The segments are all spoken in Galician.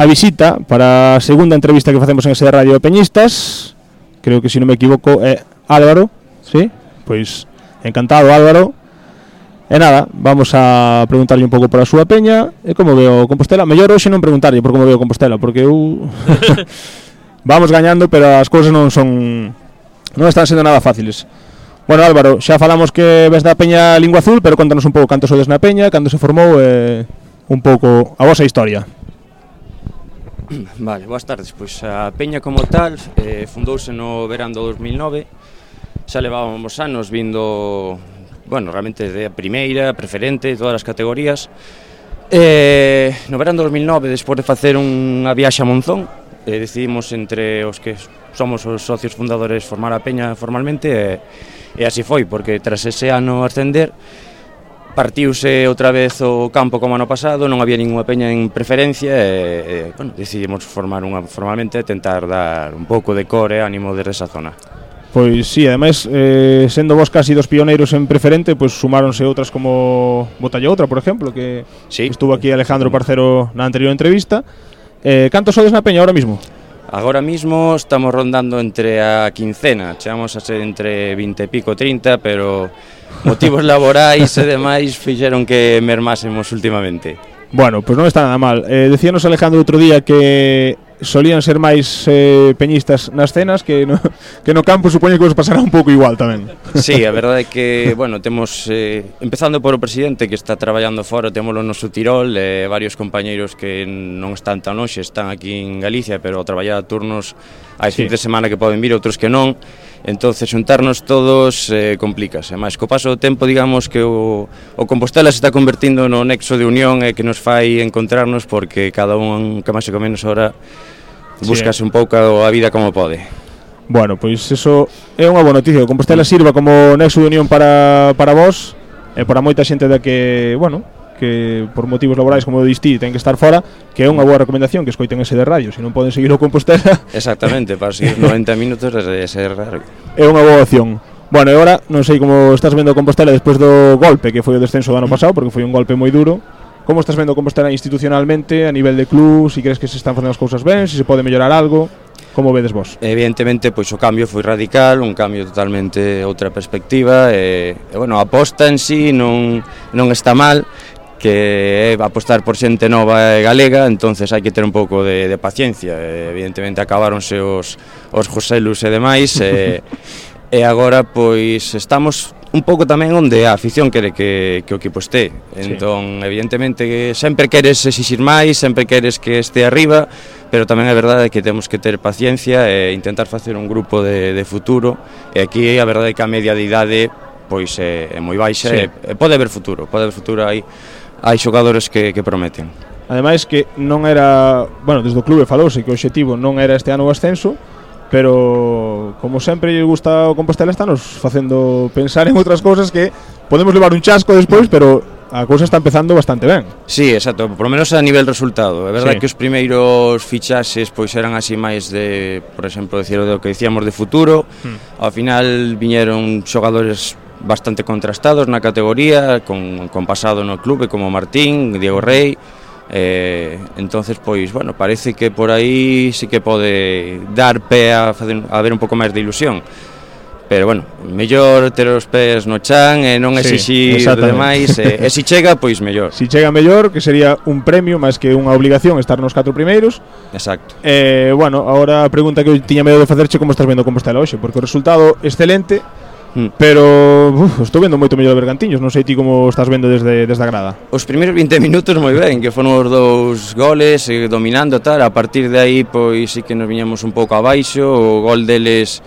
a visita para segunda entrevista que facemos en ese Radio Peñistas creo que si non me equivoco Álvaro sí? pois encantado Álvaro e nada, vamos a preguntarlle un pouco por a súa peña e como veo Compostela mellor hoxe non preguntarlle por como veo Compostela porque eu vamos gañando pero as cousas non son non están sendo nada fáciles Bueno, Álvaro, xa falamos que ves da Peña Lingua Azul, pero contanos un pouco canto sodes na Peña, cando se formou e un pouco a vosa historia. Vale, boas tardes. Pois a Peña como tal eh, fundouse no verán do 2009. Xa levábamos anos vindo, bueno, realmente de primeira, preferente, todas as categorías. Eh, no verán do 2009, despois de facer unha viaxe a Monzón, eh, decidimos entre os que somos os socios fundadores formar a Peña formalmente e, e así foi, porque tras ese ano ascender Partiuse outra vez o campo como ano pasado, non había ninguna peña en preferencia e, e bueno, decidimos formar unha formalmente e tentar dar un pouco de core e ánimo desde esa zona. Pois sí, ademais, eh, sendo vos casi dos pioneiros en preferente, pois sumáronse outras como Botalla Outra, por exemplo, que sí. estuvo aquí Alejandro Parcero na anterior entrevista. Eh, cantos sodes na peña ahora mismo? Agora mismo estamos rondando entre a quincena, chegamos a ser entre 20 e pico 30, pero motivos laborais e demais fixeron que mermásemos últimamente. Bueno, pues non está nada mal. Eh, decíanos Alejandro outro día que solían ser máis eh, peñistas nas cenas que no, que no campo supoño que vos pasará un pouco igual tamén. Sí, a verdade é que, bueno, temos eh, empezando por o presidente que está traballando fora, temos o noso Tirol, eh, varios compañeiros que non están tan hoxe, están aquí en Galicia, pero a traballar a turnos hai sí. fins de semana que poden vir, outros que non, entonces xuntarnos todos eh, complícase, máis co paso do tempo digamos que o, o Compostela se está convertindo no nexo de unión e eh, que nos fai encontrarnos porque cada un que máis e que menos ahora buscase sí. un pouco a vida como pode. Bueno, pois eso é unha boa noticia, o Compostela sirva como nexo de unión para, para vos e para moita xente da que, bueno, que por motivos laborais como dís ti ten que estar fora, que é unha boa recomendación que escoiten ese de radio, se non poden seguir o Compostela. Exactamente, para seguir 90 minutos desde ese radio. É unha boa opción. Bueno, e agora non sei como estás vendo o Compostela despois do golpe que foi o descenso do ano mm. pasado, porque foi un golpe moi duro. Como estás vendo Compostela institucionalmente, a nivel de club, si crees que se están facendo as cousas ben, se si se pode mellorar algo? Como vedes vos? Evidentemente, pois o cambio foi radical, un cambio totalmente outra perspectiva e, e bueno, a aposta en sí non, non está mal, que é apostar por xente nova e galega, entonces hai que ter un pouco de, de paciencia. E, evidentemente acabáronse os, os Joselus e demais, e, e agora pois estamos un pouco tamén onde a afición quere que, que o equipo este. Entón, sí. evidentemente, que sempre queres exixir máis, sempre queres que este arriba, pero tamén é verdade que temos que ter paciencia e intentar facer un grupo de, de futuro. E aquí a verdade é que a media de idade pois é, é moi baixa sí. e, e pode haber futuro, pode haber futuro aí hai xogadores que, que prometen. Ademais que non era, bueno, desde o clube falouse que o obxectivo non era este ano o ascenso, pero como sempre lle gusta o Compostela estános facendo pensar en outras cousas que podemos levar un chasco despois, pero a cousa está empezando bastante ben. Sí, exacto, por lo menos a nivel resultado. É verdade sí. que os primeiros fichaxes pois eran así máis de, por exemplo, decir o que dicíamos de futuro. Hmm. Ao final viñeron xogadores bastante contrastados na categoría, con, con pasado no clube como Martín, Diego Rey, eh, entonces pois, bueno, parece que por aí sí que pode dar pé a, fazer, a ver un pouco máis de ilusión. Pero bueno, mellor ter os pés no chan e non exixir sí, demais e, e se si chega, pois mellor. Si chega mellor, que sería un premio máis que unha obligación estar nos catro primeiros. Exacto. Eh, bueno, agora a pregunta que eu tiña medo de facerche como estás vendo Compostela hoxe, porque o resultado excelente, Mm. Pero uf, estou vendo moito mellor Bergantiños, non sei ti como estás vendo desde, desde a grada. Os primeiros 20 minutos moi ben, que foron os dous goles, eh, dominando tal, a partir de aí pois sí que nos viñamos un pouco abaixo, o gol deles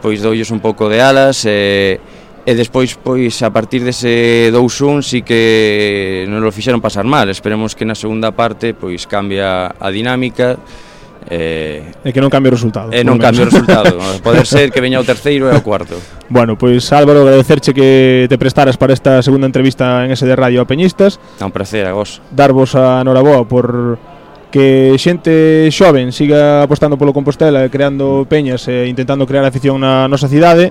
pois doullos un pouco de alas e, e despois pois a partir dese 2-1 sí que non lo fixeron pasar mal. Esperemos que na segunda parte pois cambia a dinámica Eh, e que non cambie o resultado. E non cambie o resultado. Poder ser que veña o terceiro e o cuarto. Bueno, pois pues, Álvaro, agradecerche que te prestaras para esta segunda entrevista en SD Radio a Peñistas. Un placer, a vos. Darvos a Noraboa por que xente xoven siga apostando polo Compostela e creando peñas e intentando crear afición na nosa cidade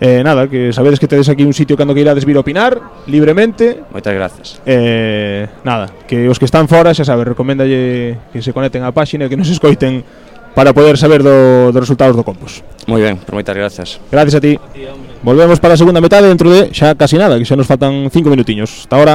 Eh, nada, que sabedes que tedes aquí un sitio cando que irades vir opinar libremente. Moitas gracias. Eh, nada, que os que están fora, xa sabes, recomendalle que se conecten á páxina e que nos escoiten para poder saber do, dos resultados do Compos. Moi ben, por moitas gracias. Gracias a ti. A ti Volvemos para a segunda metade dentro de xa casi nada, que xa nos faltan cinco minutiños. Hasta ahora.